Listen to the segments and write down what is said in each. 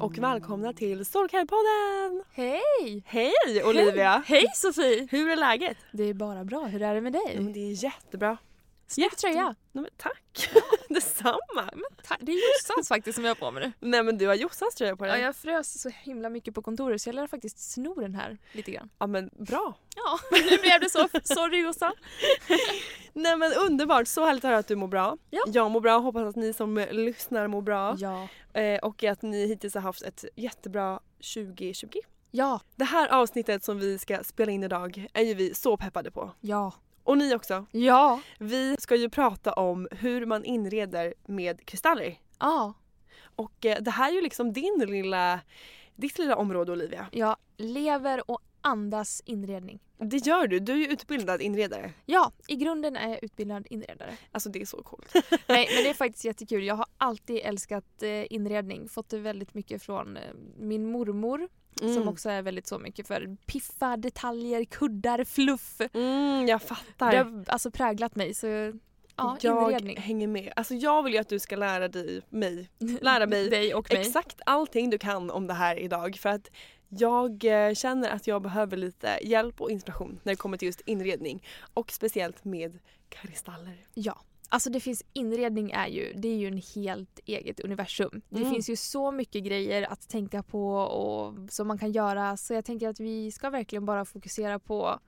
och välkomna till Storkärrpodden! Hej! Hej Olivia! Hej Sofie! Hur är läget? Det är bara bra. Hur är det med dig? Men det är jättebra. Snygg tröja. Nej, men tack! Detsamma! Ta- Det är Jossans faktiskt som jag har på mig nu. Nej men du har Jossans tröja på dig. Ja, jag frös så himla mycket på kontoret så jag lär faktiskt sno den här lite grann. ja men bra! Ja, nu blev det så. Sorry Jossan. Nej men underbart, så härligt att höra att du mår bra. Ja. Jag mår bra, hoppas att ni som lyssnar mår bra. Ja. Eh, och att ni hittills har haft ett jättebra 2020. Ja. Det här avsnittet som vi ska spela in idag är ju vi så peppade på. Ja. Och ni också. Ja. Vi ska ju prata om hur man inreder med kristaller. Ja. Och eh, det här är ju liksom din lilla, ditt lilla område Olivia. Jag lever och andas inredning. Det gör du, du är ju utbildad inredare. Ja, i grunden är jag utbildad inredare. Alltså det är så coolt. Nej, men det är faktiskt jättekul. Jag har alltid älskat eh, inredning. Fått det väldigt mycket från eh, min mormor Mm. som också är väldigt så mycket för piffa, detaljer, kuddar, fluff. Mm, jag fattar. Det har alltså präglat mig. Så ja, jag inredning. hänger med. Alltså jag vill ju att du ska lära dig, mig, lära mig Dig och mig. exakt allting du kan om det här idag. För att jag eh, känner att jag behöver lite hjälp och inspiration när det kommer till just inredning. Och speciellt med kristaller. Ja. Alltså det finns inredning är ju, det är ju en helt eget universum. Det Mm. finns ju så mycket grejer att tänka på och som man kan göra. Så jag tänker att vi ska verkligen bara fokusera på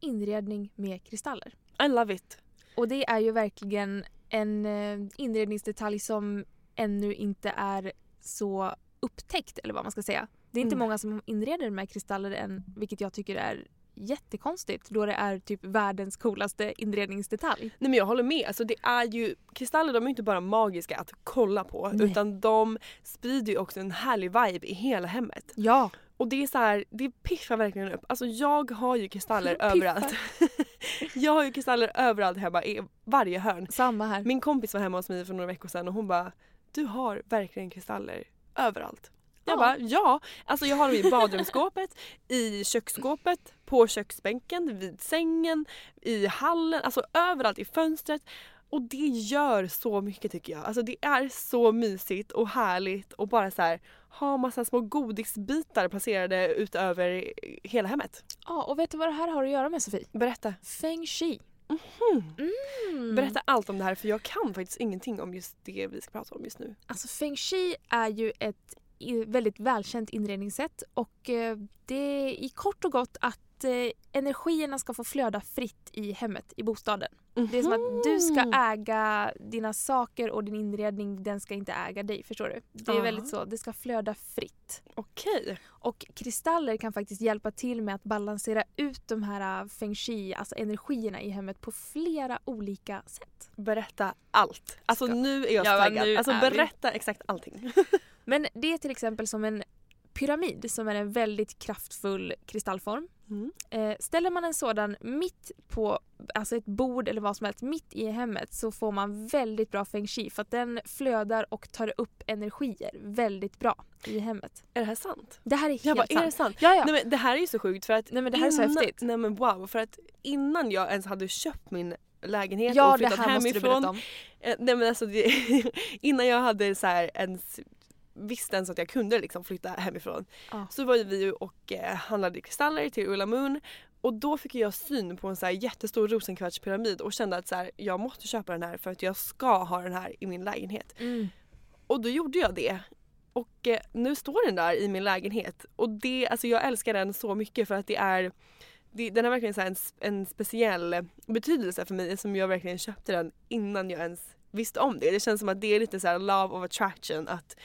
inredning med kristaller. I love it. Och det är ju verkligen en eh, inredningsdetalj som ännu inte är så upptäckt eller vad man ska säga. Det är inte Mm. många som inreder med kristaller än vilket jag tycker är jättekonstigt då det är typ världens coolaste inredningsdetalj. Nej men jag håller med. Alltså det är ju, kristaller de är inte bara magiska att kolla på Nej. utan de sprider ju också en härlig vibe i hela hemmet. Ja, Och det är så här, det piffar verkligen upp. Alltså jag har ju kristaller överallt. jag har ju kristaller överallt hemma i varje hörn. samma här. Min kompis var hemma hos mig för några veckor sedan och hon bara Du har verkligen kristaller överallt. Jag Ja. bara ja. Alltså jag har dem i badrumsskåpet, i köksskåpet, på köksbänken, vid sängen, i hallen, alltså överallt i fönstret. Och det gör så mycket tycker jag. Alltså det är så mysigt och härligt och bara så här ha massa små godisbitar placerade utöver hela hemmet. Ja, och vet du vad det här har att göra med Sofie? Berätta. Feng shui. Mm. Berätta allt om det här för jag kan faktiskt ingenting om just det vi ska prata om just nu. Alltså feng shui är ju ett väldigt välkänt inredningssätt och eh, det är i kort och gott att eh, energierna ska få flöda fritt i hemmet, i bostaden. Det är som att du ska äga dina saker och din inredning, den ska inte äga dig. Förstår du? Det är Ja. väldigt så, det ska flöda fritt. Okej. Och kristaller kan faktiskt hjälpa till med att balansera ut de här äh, feng shui, alltså energierna i hemmet på flera olika sätt. Berätta allt. Alltså Ska- nu är jag Ja, taggad. Alltså är vi. berätta exakt allting. Men det är till exempel som en pyramid som är en väldigt kraftfull kristallform Mm. Eh, ställer man en sådan mitt på alltså ett bord eller vad som helst mitt i hemmet så får man väldigt bra feng shui för att den flödar och tar upp energier väldigt bra i hemmet. Är det här sant? Det här är helt Jag bara, sant. är det sant? Ja, ja. Nej, men det här är ju så sjukt för att Nej, men det här är så innan, häftigt. Nej men wow, för att innan jag ens hade köpt min lägenhet ja, och det flyttat här måste du hemifrån. berätta om. Eh, nej men alltså det, innan jag hade så här ens visste ens att jag kunde liksom flytta hemifrån. Ja. Så var vi och eh, handlade kristaller till Ulla Moon och då fick jag syn på en så här jättestor rosenkvartspyramid och kände att så här, jag måste köpa den här för att jag ska ha den här i min lägenhet. Mm. Och då gjorde jag det. Och eh, nu står den där i min lägenhet. Och det, alltså jag älskar den så mycket för att det är det, den har verkligen så en, en speciell betydelse för mig som jag verkligen köpte den innan jag ens visste om det. Det känns som att det är lite så love of attraction att,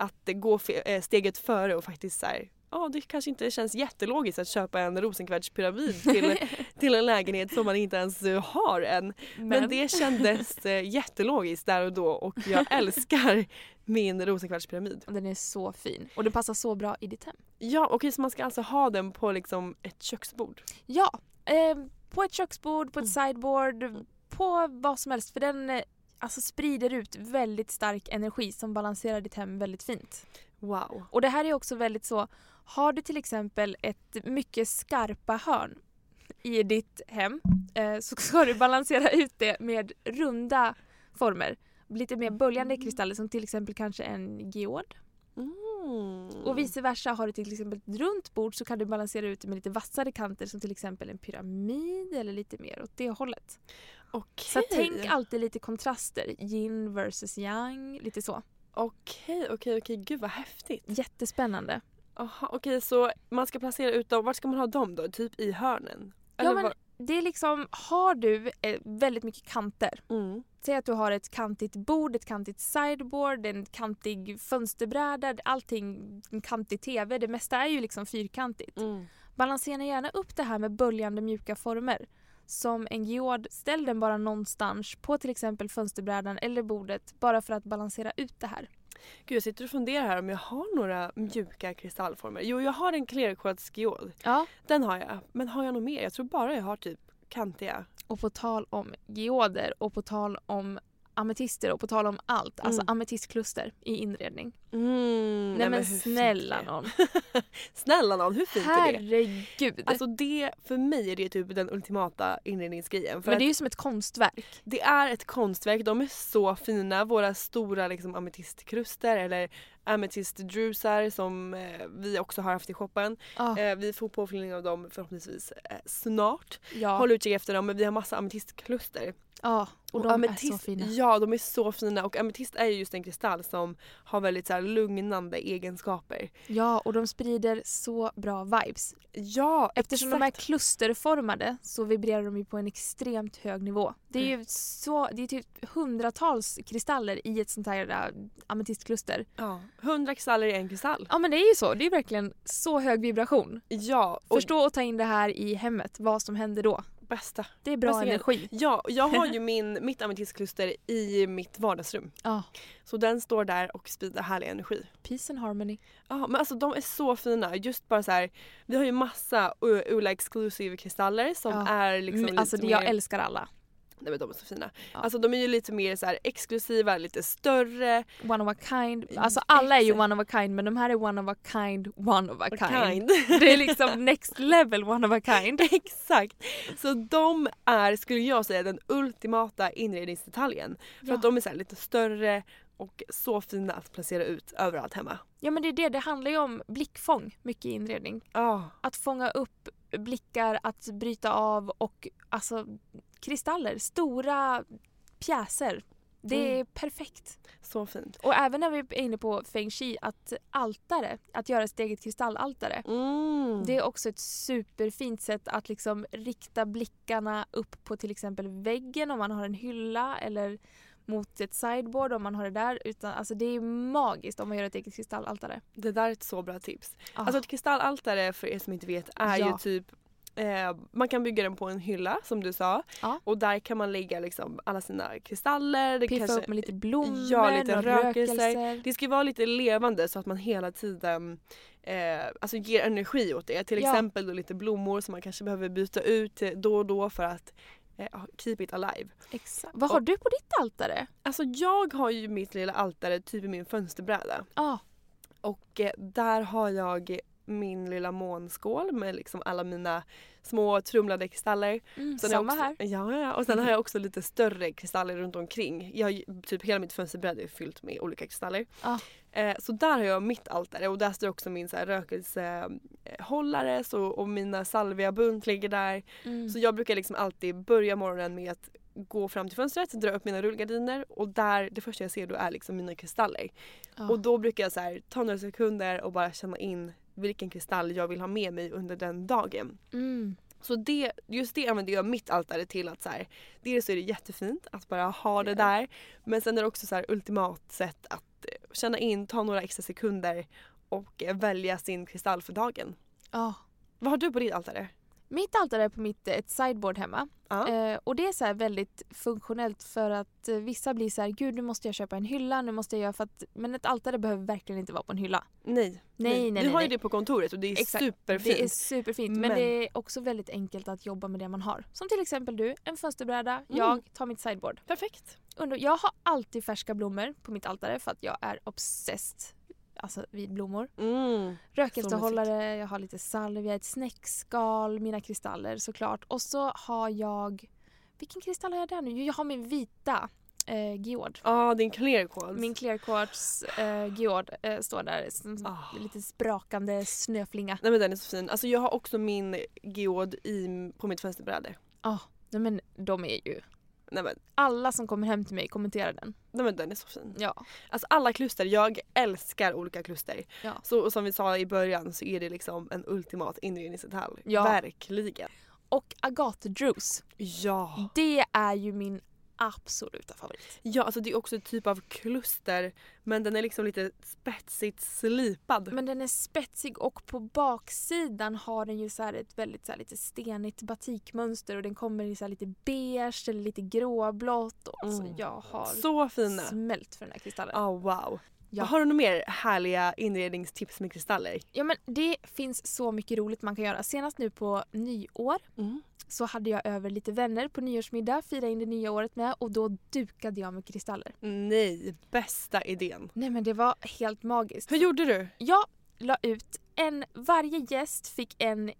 att fe- eh, steget före och faktiskt så här, ja det kanske inte känns jättelogiskt att köpa en rosenkvartspyramid till, till en lägenhet som man inte ens eh, har än. Men, Men- det kändes eh, jättelogiskt där och då och jag älskar min rosenkvartspyramid. Den är så fin och den passar så bra i ditt hem. Ja okej så man ska alltså ha den på liksom ett köksbord? Ja, eh, på ett köksbord, på ett Mm. sideboard, på vad som helst för den alltså sprider ut väldigt stark energi som balanserar ditt hem väldigt fint. Wow. Och det här är också väldigt så, har du till exempel ett mycket skarpa hörn i ditt hem eh, så ska du balansera ut det med runda former. Lite mer böljande kristaller som till exempel kanske en geod. Mm. Och vice versa, har du till exempel ett runt bord så kan du balansera ut det med lite vassare kanter som till exempel en pyramid eller lite mer åt det hållet. Okej. Så tänk alltid lite kontraster, yin versus yang, lite så. Okej, okej, okej. Gud vad häftigt. Jättespännande. Aha, okej så man ska placera ut dem. Vart ska man ha dem då? Typ i hörnen? Ja, men var- det är liksom, har du eh, väldigt mycket kanter, Mm. säg att du har ett kantigt bord, ett kantigt sideboard, en kantig fönsterbräda, allting, en kantig TV, det mesta är ju liksom fyrkantigt. Mm. Balansera gärna upp det här med böljande mjuka former. Som en geod, ställ den bara någonstans på till exempel fönsterbrädan eller bordet bara för att balansera ut det här. Gud jag sitter och funderar här om jag har några mjuka kristallformer. Jo jag har en klerkvartsgeod. Ja. Den har jag. Men har jag något mer? Jag tror bara jag har typ kantiga. Och på tal om geoder och på tal om ametister och på tal om allt, alltså Mm. ametistkluster i inredning. Mm, Nej, men hur fint snälla någon. Snälla någon, hur fint är det? Herregud. Alltså det, för mig är det typ den ultimata inredningsgrejen. Men det är ju som ett konstverk. det är ett konstverk, de är så fina. Våra stora liksom, ametistkruster eller ametistdrusar som eh, vi också har haft i shoppen. Ja. Eh, vi får påfyllning av dem förhoppningsvis eh, snart. ja. Håll utkik efter dem men vi har massa ametistkluster. Ja. Och, de är så fina. Ja de är så fina och ametist är ju just en kristall som har väldigt så lugnande egenskaper. Ja, och de sprider så bra vibes. Ja Eftersom de är exakt. klusterformade så vibrerar de ju på en extremt hög nivå. Det är ju så, det är typ hundratals kristaller i ett sånt här äh, ametistkluster. Ja, 100 kristaller i en kristall. Ja men det är ju så, det är verkligen så hög vibration. Ja, och Förstå och ta in det här i hemmet, vad som händer då. Bästa. Det är bra Bästa grejen. energi. Ja, jag har ju min, mitt ametistkluster i mitt vardagsrum. Ja, Så den står där och sprider härlig energi. peace and harmony. Ja men alltså de är så fina. Just bara så här, vi har ju massa Ula exclusive kristaller som Ja. är liksom Mm, alltså det, jag mer... älskar alla. Nej men de är så fina. Ja. Alltså de är ju lite mer så exklusiva, lite större. One of a kind. Alltså alla är ju one of a kind men de här är one of a kind, one of a kind. Kind. Det är liksom next level one of a kind. Exakt! Så de är, skulle jag säga, den ultimata inredningsdetaljen. För Ja. att de är så lite större och så fina att placera ut överallt hemma. Ja men det är det, det handlar ju om blickfång mycket i inredning. Ja, Att fånga upp blickar, att bryta av och alltså kristaller, stora pjäser. Det är Mm. perfekt. så fint. Och även när vi är inne på feng shui, att altare, att göra sitt eget kristallaltare. Mm. Det är också ett superfint sätt att liksom rikta blickarna upp på till exempel väggen om man har en hylla eller mot ett sideboard om man har det där. Utan, alltså det är magiskt om man gör ett eget kristallaltare. Det där är ett så bra tips. Ah. Alltså ett kristallaltare för er som inte vet är Ja. ju typ Eh, man kan bygga den på en hylla som du sa. Ja. Och där kan man lägga liksom alla sina kristaller. Det Piffa kanske, upp med lite blommor, Ja, lite rökelser. rökelser. Det ska vara lite levande så att man hela tiden eh, alltså ger energi åt det. Till Ja. exempel då lite blommor som man kanske behöver byta ut då och då för att eh, keep it alive. Exakt. Vad har du på ditt altare? Alltså jag har ju mitt lilla altare typ i min fönsterbräda. Ja. Och eh, där har jag min lilla månskål med liksom alla mina små trumlade kristaller. Mm, Sen samma också, här. Ja, ja. Och sen har jag också lite större kristaller runt omkring. Jag typ hela mitt fönsterbräde är fyllt med olika kristaller. Ja. Eh, så där har jag mitt altare och där står också min så här, rökelsehållare så, och mina salviabunt ligger där. Mm. Så jag brukar liksom alltid börja morgonen med att gå fram till fönstret, dra upp mina rullgardiner och där, det första jag ser då är liksom mina kristaller. Ja. Och då brukar jag så här, ta några sekunder och bara känna in vilken kristall jag vill ha med mig under den dagen. Mm. Så det, just det använder jag mitt altare till att så här, dels så är det jättefint att bara ha det där men sen är det också så här ultimat sätt att eh, känna in, ta några extra sekunder och eh, välja sin kristall för dagen. Ja. Vad har du på ditt altare? Mitt altare är på mitt ett sideboard hemma. Ja. Eh, och det är så väldigt funktionellt för att eh, vissa blir så här, gud nu måste jag köpa en hylla, nu måste jag göra för att... Men ett altare behöver verkligen inte vara på en hylla. Nej. Nej, nej, Vi nej, har ju det på kontoret och det är Exakt. superfint. Det är superfint men, Men- det är också väldigt enkelt att jobba med det man har. Som till exempel du, en fönsterbräda, Mm. jag tar mitt sideboard. Perfekt. Jag har alltid färska blommor på mitt altare för att jag är obsessed alltså, vid blommor. Mm. Rökelsehållare, jag har lite salvia, ett snäckskal, mina kristaller såklart. Och så har jag... Vilken kristall har jag där nu? Jo, Jag har min vita eh, geod. Ja, din clear quartz. Min clear quartz eh, geod eh, står där. Ah. Lite sprakande snöflinga. Nej men den är så fin. Alltså jag har också min geod i, på mitt fönsterbräde. Ja, nej men de är ju... Nej men, Alla som kommer hem till mig kommenterar den. nej men den är så fin. Ja. Alltså alla kluster, jag älskar olika kluster. Ja. Så som vi sa i början så är det liksom en ultimat inredningsdetalj. Ja. Verkligen. Och agatdrus. Ja. Det är ju min absoluta favorit. Ja alltså det är också ett typ av kluster men den är liksom lite spetsigt slipad. Men den är spetsig och på baksidan har den ju så ett väldigt så lite stenigt batikmönster och den kommer i så lite beige eller lite gråblått. Och alltså, Mm. jag har Så fina. smält för den här kristallen. Ja wow. Ja. Har du några mer härliga inredningstips med kristaller? Ja men det finns så mycket roligt man kan göra. Senast nu på nyår Mm. så hade jag över lite vänner på nyårsmiddag, fira in det nya året med och då dukade jag med kristaller. Nej, bästa idén. Nej men det var helt magiskt. Hur gjorde du? Jag la ut en, varje gäst fick en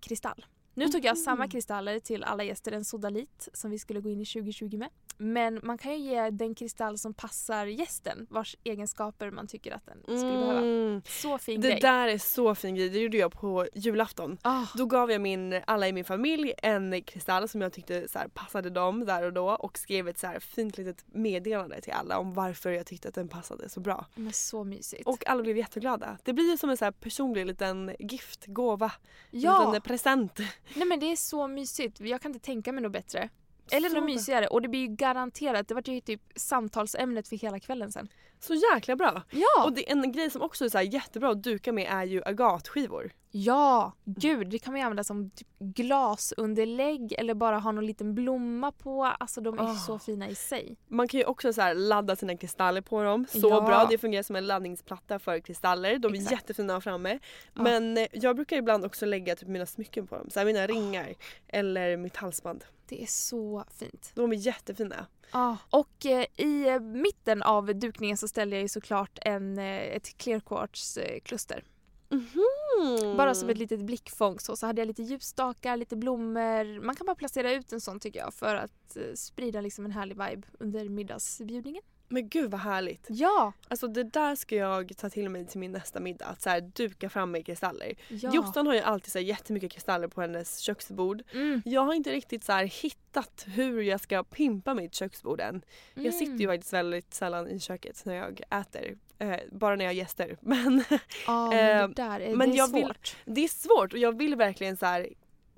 kristall. Nu tog jag samma kristaller till alla gäster, en sodalit som vi skulle gå in i 2020 med. Men man kan ju ge den kristall som passar gästen, vars egenskaper man tycker att den skulle behöva. Mm. Så fin Det grej. där är så fin grej, det gjorde jag på julafton. Ah, Då gav jag min, alla i min familj en kristall som jag tyckte så här, passade dem där och då och skrev ett så här fint litet meddelande till alla om varför jag tyckte att den passade så bra. men så mysigt. Och alla blev jätteglada. Det blir ju som en så här personlig liten gift, gåva, ja, liten present nej men det är så mysigt. Jag kan inte tänka mig något bättre. Eller Så något mysigare. Och det blir ju garanterat, det var ju typ samtalsämnet för hela kvällen sen. Så jäkla bra! Ja! Och det, en grej som också är så jättebra att duka med är ju agatskivor. Ja, gud det kan man ju använda som typ glasunderlägg eller bara ha någon liten blomma på. Alltså de är Ah. så fina i sig. Man kan ju också så ladda sina kristaller på dem. Så Ja. bra, det fungerar som en laddningsplatta för kristaller. De är Exakt. jättefina framme. Ja. Men eh, jag brukar ibland också lägga typ mina smycken på dem. Så här mina ringar eller mitt halsband. Det är så fint. De är jättefina. Ah. Och eh, i eh, mitten av dukningen så ställde jag ju såklart en, eh, ett clear quartz eh, kluster. Mhm. Bara som ett litet blickfång så, så hade jag lite ljusstakar, lite blommor. Man kan bara placera ut en sån tycker jag för att eh, sprida liksom en härlig vibe under middagsbjudningen. Men gud vad härligt. Ja! Alltså det där ska jag ta till mig till min nästa middag. Att så här, duka fram med kristaller. ja. Jossan har ju alltid så här, jättemycket kristaller på hennes köksbord. Mm. Jag har inte riktigt så här, hittat hur jag ska pimpa mitt köksbord än. Jag sitter ju Mm. faktiskt väldigt sällan i köket när jag äter. Eh, bara när jag har gäster. Men Ja, men det Eh, där är, men det är svårt. vill- det är svårt och jag vill verkligen så här,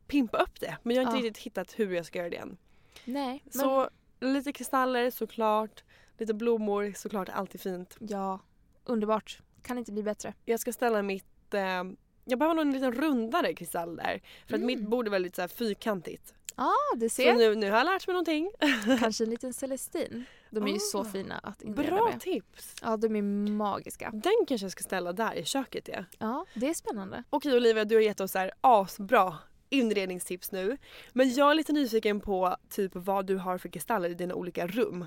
pimpa upp det. Men jag har inte Ja. riktigt hittat hur jag ska göra det än. Nej, men Så lite kristaller såklart. Lite blommor såklart, alltid fint. ja, underbart. Kan inte bli bättre. Jag ska ställa mitt eh, jag behöver nog en liten rundare kristall där. För att Mm. mitt bord är väldigt så här fyrkantigt. Ja, ah, du Så ser. nu, nu har jag lärt mig någonting. Kanske en liten Celestin. De är ju så Ah, fina att inreda Bra med. tips! Ja, de är magiska. Den kanske jag ska ställa där i köket ja. Ja, det är spännande. Okej Olivia, du har gett oss så här asbra inredningstips nu. Men jag är lite nyfiken på typ vad du har för kristaller i dina olika rum.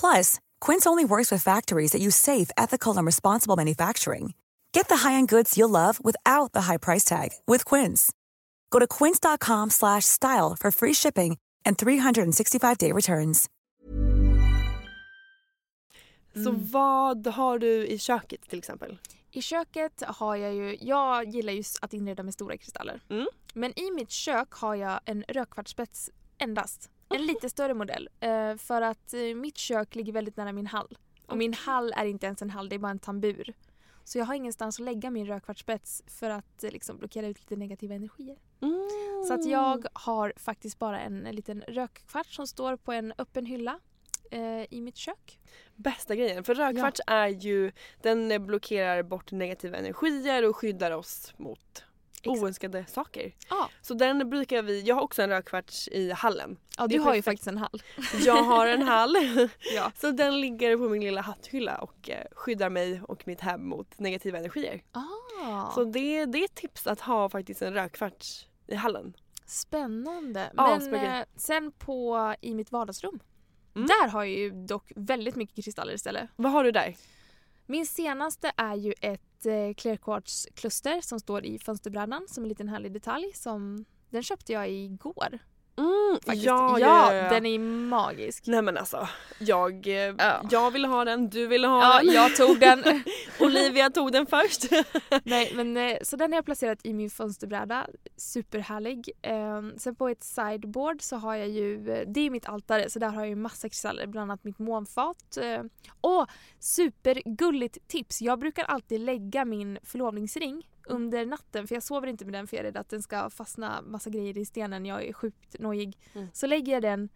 Plus, Quince only works with factories that use safe, ethical, and responsible manufacturing. Get the high-end goods you'll love without the high price tag with Quince. Go to quince.com slash style for free shipping and 365-day returns. Så vad har du i köket till exempel? I köket har jag ju, jag gillar ju att inreda med stora kristaller. Mm. Men i mitt kök har jag en rödkvartsspets endast. En lite större modell. Eh, för att eh, mitt kök ligger väldigt nära min hall. Och min hall är inte ens en hall, det är bara en tambur. Så jag har ingenstans att lägga min rödkvartsspets för att eh, liksom, blockera ut lite negativa energier. Så att jag har faktiskt bara en, liten rökkvarts som står på en öppen hylla eh, i mitt kök. Bästa grejen. För rödkvarts är ju, den blockerar bort negativa energier och skyddar oss mot Exakt. oönskade saker. Ja, Så den brukar vi, jag har också en rödkvarts i hallen. ja Det du har ju faktiskt en hall. Jag har en hall. Ja. Så den ligger på min lilla hatthylla och eh, skyddar mig och mitt hem mot negativa energier. Ah, Så det, det är ett tips att ha faktiskt en rödkvarts i hallen. spännande. Ja, Men eh, sen på i mitt vardagsrum. Mm. Där har jag ju dock väldigt mycket kristaller istället. Vad har du där? Min senaste är ju ett eh, clearquartz-kluster som står i fönsterbrädan som en liten härlig detalj. Som, den köpte jag igår. Mm, Faktiskt. ja, ja, ja, den är magisk. Nej men alltså, jag, eh, Ja. jag ville ha den, du ville ha Ja, den. jag tog den. Olivia tog den först. Nej, men, eh, så den har jag placerat i min fönsterbräda. Superhärlig. Eh, sen på ett sideboard så har jag ju, eh, det är mitt altare så där har jag ju massa kristaller, bland annat mitt månfat. Och supergulligt tips, jag brukar alltid lägga min förlovningsring under natten för jag sover inte med den för jag är rädd att den ska fastna massa grejer i stenen. Jag är sjukt nojig. Mm. Så lägger jag den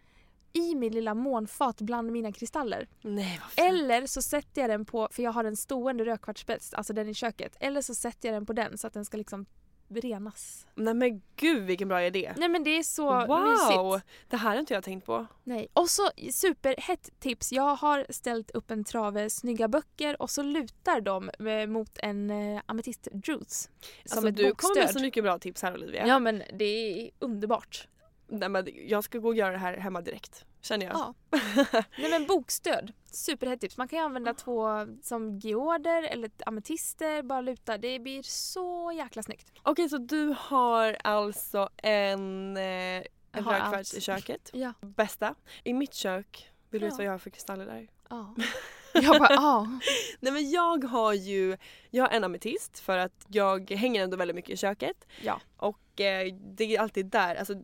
i min lilla månfat bland mina kristaller. Nej. Eller så sätter jag den på, för jag har en stående rödkvartsspets, alltså den i köket. Eller så sätter jag den på den så att den ska liksom renas. Nej men gud vilken bra idé. Nej men det är så wow! mysigt. Det här har inte jag tänkt på. Nej. Och så superhett tips. Jag har ställt upp en trave snygga böcker och så lutar de eh, mot en eh, ametist juice. Som Alltså, ett du kommer bokstöd. med så mycket bra tips här Olivia. Ja men det är underbart. Nej, men jag ska gå och göra det här hemma direkt. Känner jag. Ja. Nej men bokstöd. Superhett tips. Man kan ju använda två som georder eller ametister, bara luta. Det blir så jäkla snyggt. Okej så du har alltså en, eh, en rödkvarts allt. i köket. Ja. Bästa. I mitt kök, vill du Ja. veta vad jag har för kristaller där? Ja. Jag bara ja. Nej men jag har ju, jag har en ametist för att jag hänger ändå väldigt mycket i köket. Ja. Och eh, det är alltid där, alltså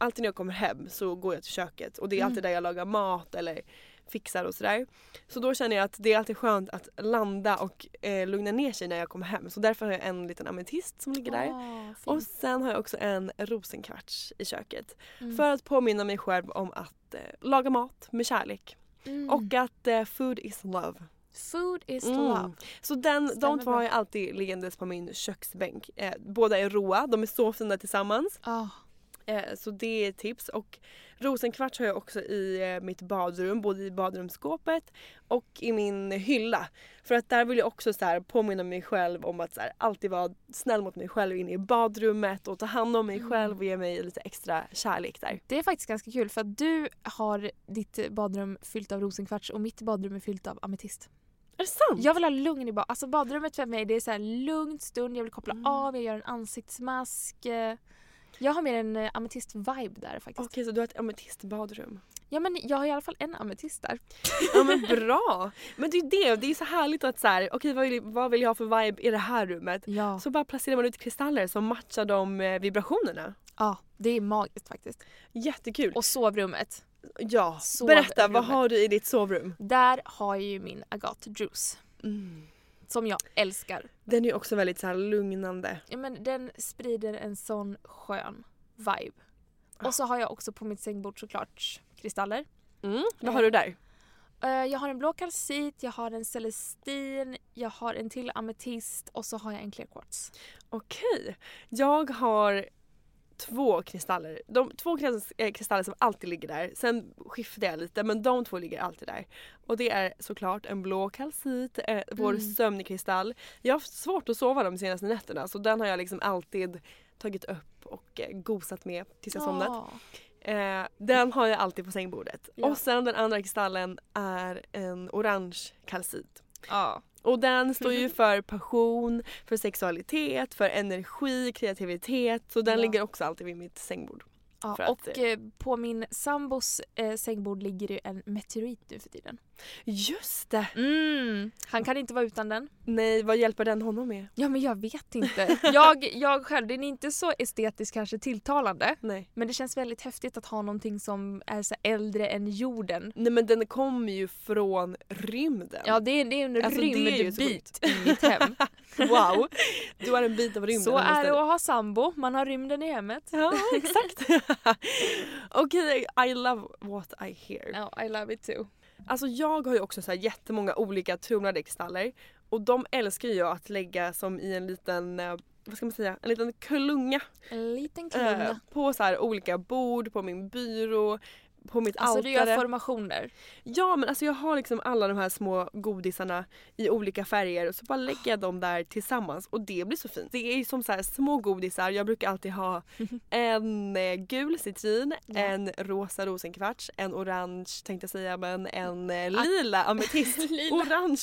alltid när jag kommer hem så går jag till köket och det är Mm. alltid där jag lagar mat eller fixar och sådär. Så då känner jag att det är alltid skönt att landa och eh, lugna ner sig när jag kommer hem. Så därför har jag en liten ametist som ligger där. Fint. Och sen har jag också en rosenkvarts i köket. Mm. För att påminna mig själv om att eh, laga mat med kärlek. Mm. Och att eh, food is love. Food is Mm. love. Så den, Stämmer de två har jag alltid liggandes på min köksbänk. Eh, båda är råa, de är så fina tillsammans. Ah. Eh, så det är tips. Och rosenkvarts har jag också i eh, mitt badrum, både i badrumsskåpet och i min hylla. För att där vill jag också så här, påminna mig själv om att så här, alltid vara snäll mot mig själv inne i badrummet och ta hand om mig Mm. själv och ge mig lite extra kärlek där. Det är faktiskt ganska kul för att du har ditt badrum fyllt av rosenkvarts och mitt badrum är fyllt av ametist. Är det sant? Jag vill ha lugn i bad. Alltså badrummet för mig det är så här lugnt stund, jag vill koppla Mm. av, jag gör en ansiktsmask. Jag har mer en eh, ametist-vibe där faktiskt. Okej så du har ett ametistbadrum. Ja men jag har i alla fall en ametist där. Ja men bra! Men det är ju det, det är så härligt att så här, okej vad, vill, vad vill jag ha för vibe i det här rummet? Ja. Så bara placerar man ut kristaller som matchar de eh, vibrationerna. ja, det är magiskt faktiskt. Jättekul! Och sovrummet. ja, berätta vad har du i ditt sovrum? Där har jag ju min Agathe Juice. Som jag älskar. Den är också väldigt så här lugnande. Ja, men den sprider en sån skön vibe. Och så har jag också på mitt sängbord såklart kristaller. Mm. Vad har du där? Eh, Jag har en blå kalcit, jag har en celestin, jag har en till ametist och så har jag en clear quartz. Okej. Jag har två kristaller. De två eh, kristaller som alltid ligger där. Sen skiftar jag lite men de två ligger alltid där. Och det är såklart en blå kalcit, eh, vår Mm. sömnkristall. Jag har haft svårt att sova de senaste nätterna så den har jag liksom alltid tagit upp och eh, gosat med tills jag somnat. Ja. Eh, den har jag alltid på sängbordet. Ja. Och sen den andra kristallen är en orange kalcit. Ja. Och den står ju för passion, för sexualitet, för energi, kreativitet. Så den ligger också alltid vid mitt sängbord. Ja, att, och eh, på min sambos eh, sängbord ligger det en meteorit nu för tiden. Just det! Mm, han kan inte vara utan den. Nej, vad hjälper den honom med? Ja men jag vet inte. Jag, jag själv, den är inte så estetiskt kanske tilltalande. Nej. Men det känns väldigt häftigt att ha någonting som är så äldre än jorden. Nej men den kommer ju från rymden. Ja det är, det är en Alltså, rymdbit i mitt hem. Wow! Du har en bit av rymden Så är det att ha sambo, man har rymden i hemmet. Ja, exakt. Okej, I love what I hear. Ja, I love it too. Alltså jag har ju också så här jättemånga olika tonade kristaller och de älskar jag att lägga som i en liten, eh, vad ska man säga, en liten klunga. En liten eh, klunga. på så här olika bord, på min byrå, på mitt Alltså du altare. gör formationer. Ja men alltså jag har liksom alla de här små godisarna i olika färger och så bara lägger jag dem där tillsammans och det blir så fint. Det är ju som så här små godisar, jag brukar alltid ha en eh, gul citrin, Ja. en rosa rosenkvarts, en orange tänkte jag säga men en eh, lila ametist, Lila. orange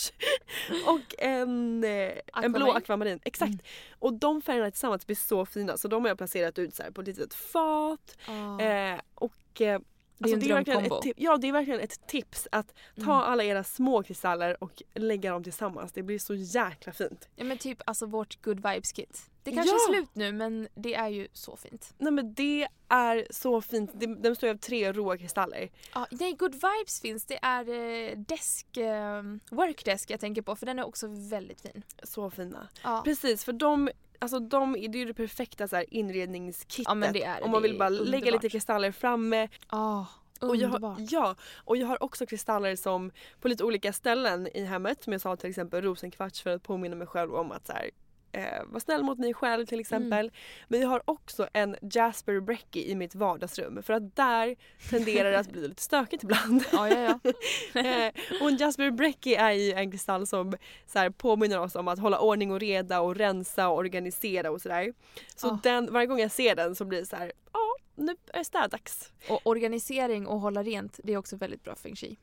och en, eh, en blå Akvamarin. Exakt. Och de färgerna tillsammans blir så fina så de har jag placerat ut så på ett litet fat Ah. Eh, och eh, Det är en alltså verkligen drömkombo. ett, Ja det är verkligen ett tips att ta Mm. alla era små kristaller och lägga dem tillsammans. Det blir så jäkla fint. Ja men typ alltså vårt good vibes kit. Det kanske Ja. är slut nu men det är ju så fint. Nej men det är så fint. Det, den består av tre råa kristaller. Ja, nej, good vibes finns. Det är eh, desk, eh, workdesk jag tänker på för den är också väldigt fin. Så fina. Ja. Precis för de Alltså de, det är ju det perfekta så här inredningskittet. Ja, men det är. Om man vill bara lägga underbart. lite kristaller framme. Ah, Och jag, har, ja, och jag har också kristaller som på lite olika ställen i hemmet. Som jag sa till exempel rosenkvarts för att påminna mig själv om att så här, eh, vara snäll mot mig själv till exempel. Men jag har också en Jasper Brecky i mitt vardagsrum för att där tenderar det att bli lite stökigt ibland. Ja, ja, ja. Eh, och en Jasper Brecky är ju en kristall som så här, påminner oss om att hålla ordning och reda och rensa och organisera och sådär. Så Ja. den, varje gång jag ser den så blir det så här, ja nu är det städdags. Och organisering och hålla rent, det är också väldigt bra feng shui.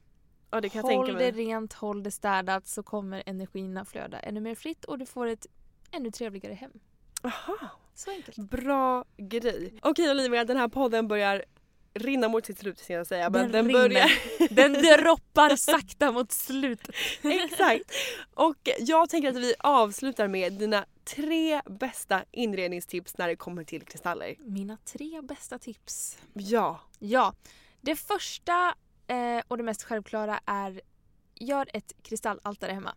Ja det kan jag håll det rent, håll det städat så kommer energierna flöda ännu mer fritt och du får ett ännu trevligare hem. Aha. Så enkelt. Bra grej. Okej Olivia, den här podden börjar rinna mot sitt slut ska jag säga. Men Den den, rinner. börjar... Den droppar sakta mot slutet. Exakt. Och jag tänker att vi avslutar med dina tre bästa inredningstips när det kommer till kristaller. Mina tre bästa tips. Ja. Ja, det första eh, och det mest självklara är gör ett kristallaltare hemma.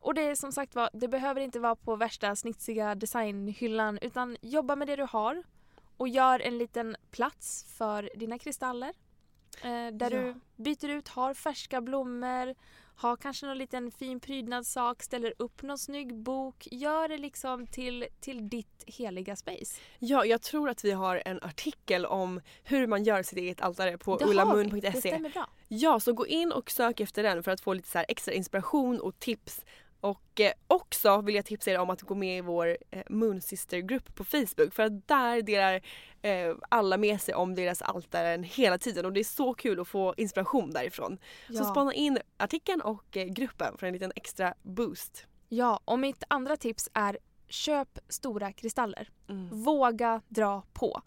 Och det är som sagt var, det behöver inte vara på värsta snitsiga designhyllan utan jobba med det du har och gör en liten plats för dina kristaller. Eh, där Ja. du byter ut, har färska blommor, har kanske någon liten fin prydnadssak, ställer upp någon snygg bok. Gör det liksom till, till ditt heliga space. ja, jag tror att vi har en artikel om hur man gör sitt eget altare på vi. Det ullamun.se. stämmer bra. Ja, så gå in och sök efter den för att få lite så extra inspiration och tips. Och eh, också vill jag tipsa er om att gå med i vår eh, Moon Sister-grupp på Facebook för att där delar eh, alla med sig om deras altaren hela tiden och det är så kul att få inspiration därifrån. Så Ja. spana in artikeln och eh, gruppen för en liten extra boost. Ja, och mitt andra tips är köp stora kristaller. Mm. Våga dra på.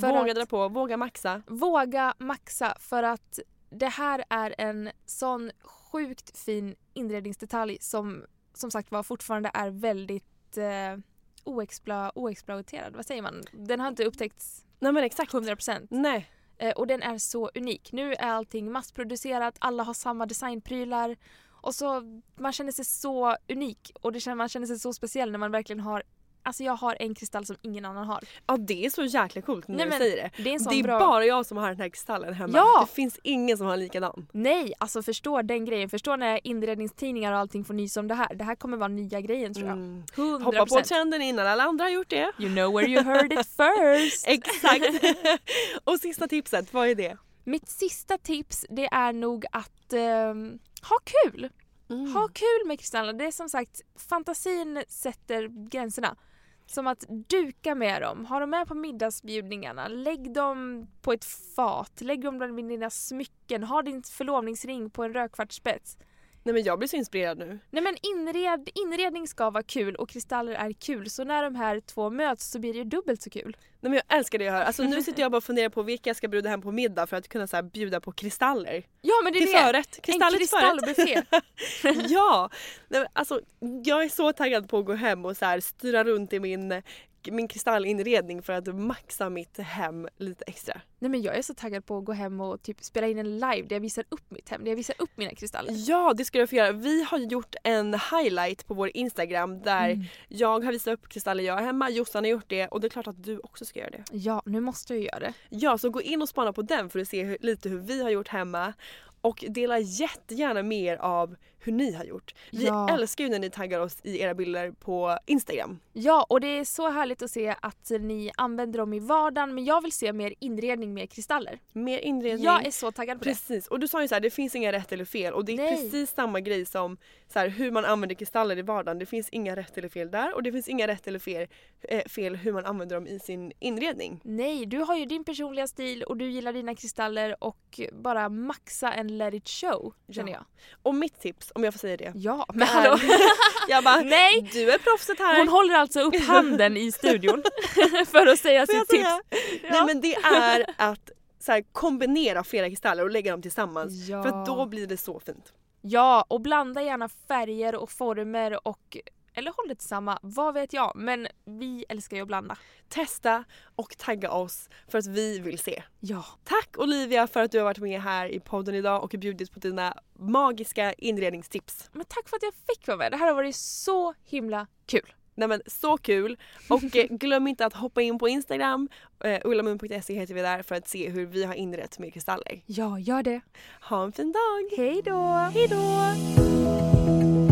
För Våga att, dra på, våga maxa. Våga maxa för att det här är en sån sjukt fin inredningsdetalj som som sagt var fortfarande är väldigt eh, oexplo- oexploaterad. Vad säger man? Den har inte upptäckts Nej men exakt. 100%. Nej. Eh, och den är så unik. Nu är allting massproducerat, alla har samma designprylar och så man känner sig så unik och det man känner sig så speciell när man verkligen har Alltså jag har en kristall som ingen annan har. Ja det är så jäkla coolt när Nej, du säger det. det är det är bra- bara jag som har den här kristallen hemma. Ja! Det finns ingen som har en likadan. Nej, alltså förstå den grejen. Förstå när inredningstidningar och allting får nys om det här. Det här kommer vara nya grejen tror jag. Mm. 100%. Hoppa på trenden innan alla andra har gjort det. You know where you heard it first. Exakt. och sista tipset, vad är det? Mitt sista tips det är nog att ehm, ha kul. Mm. Ha kul med kristaller. Det är som sagt, fantasin sätter gränserna. Som att duka med dem, ha dem med på middagsbjudningarna, lägg dem på ett fat, lägg dem bland dina smycken, ha din förlovningsring på en rödkvartsspets. Nej men jag blir så inspirerad nu. Nej men inred, inredning ska vara kul och kristaller är kul så när de här två möts så blir det ju dubbelt så kul. Nej men jag älskar det jag hör. Alltså nu sitter jag bara och funderar på vilka jag ska bjuda hem på middag för att kunna så här, bjuda på kristaller. Ja men det Till är det! förrätt. Kristaller en till kristallbuffé. ja! Nej, men alltså, jag är så taggad på att gå hem och så här, styra runt i min, min kristallinredning för att maxa mitt hem lite extra. Nej men jag är så taggad på att gå hem och typ spela in en live där jag visar upp mitt hem, där jag visar upp mina kristaller. Ja det ska jag få göra. Vi har gjort en highlight på vår Instagram där Mm. jag har visat upp kristaller jag har hemma, Jossan har gjort det och det är klart att du också ska göra det. Ja, nu måste jag göra det. Ja, så gå in och spana på den för att se hur, lite hur vi har gjort hemma. Och dela jättegärna mer av hur ni har gjort. Vi Ja. älskar ju när ni taggar oss i era bilder på Instagram. Ja, och det är så härligt att se att ni använder dem i vardagen men jag vill se mer inredning med kristaller. Mer inredning. Jag är så taggad på det. Precis, och du sa ju så här, det finns inga rätt eller fel och det är Nej. precis samma grej som så här, hur man använder kristaller i vardagen. Det finns inga rätt eller fel där och det finns inga rätt eller fel, eh, fel hur man använder dem i sin inredning. Nej, du har ju din personliga stil och du gillar dina kristaller och bara maxa en let it show känner Ja. jag. Och mitt tips, om jag får säga det. Ja, men hallå! jag bara, Nej! du är proffset här. Hon håller alltså upp handen i studion för att säga Får sitt tips. säga? Nej men det är att så här, kombinera flera kristaller och lägga dem tillsammans. Ja. För då blir det så fint. Ja, och blanda gärna färger och former och eller håll det tillsamma, vad vet jag. Men vi älskar ju att blanda. Testa och tagga oss för att vi vill se. Ja. Tack Olivia för att du har varit med här i podden idag och bjudit på dina magiska inredningstips. Men tack för att jag fick vara med. Det här har varit så himla kul. Nej men så kul! Och eh, glöm inte att hoppa in på Instagram, eh, ullamun.se heter vi där för att se hur vi har inrett med kristaller. Ja, gör det. Ha en fin dag! Hej då! Hej då!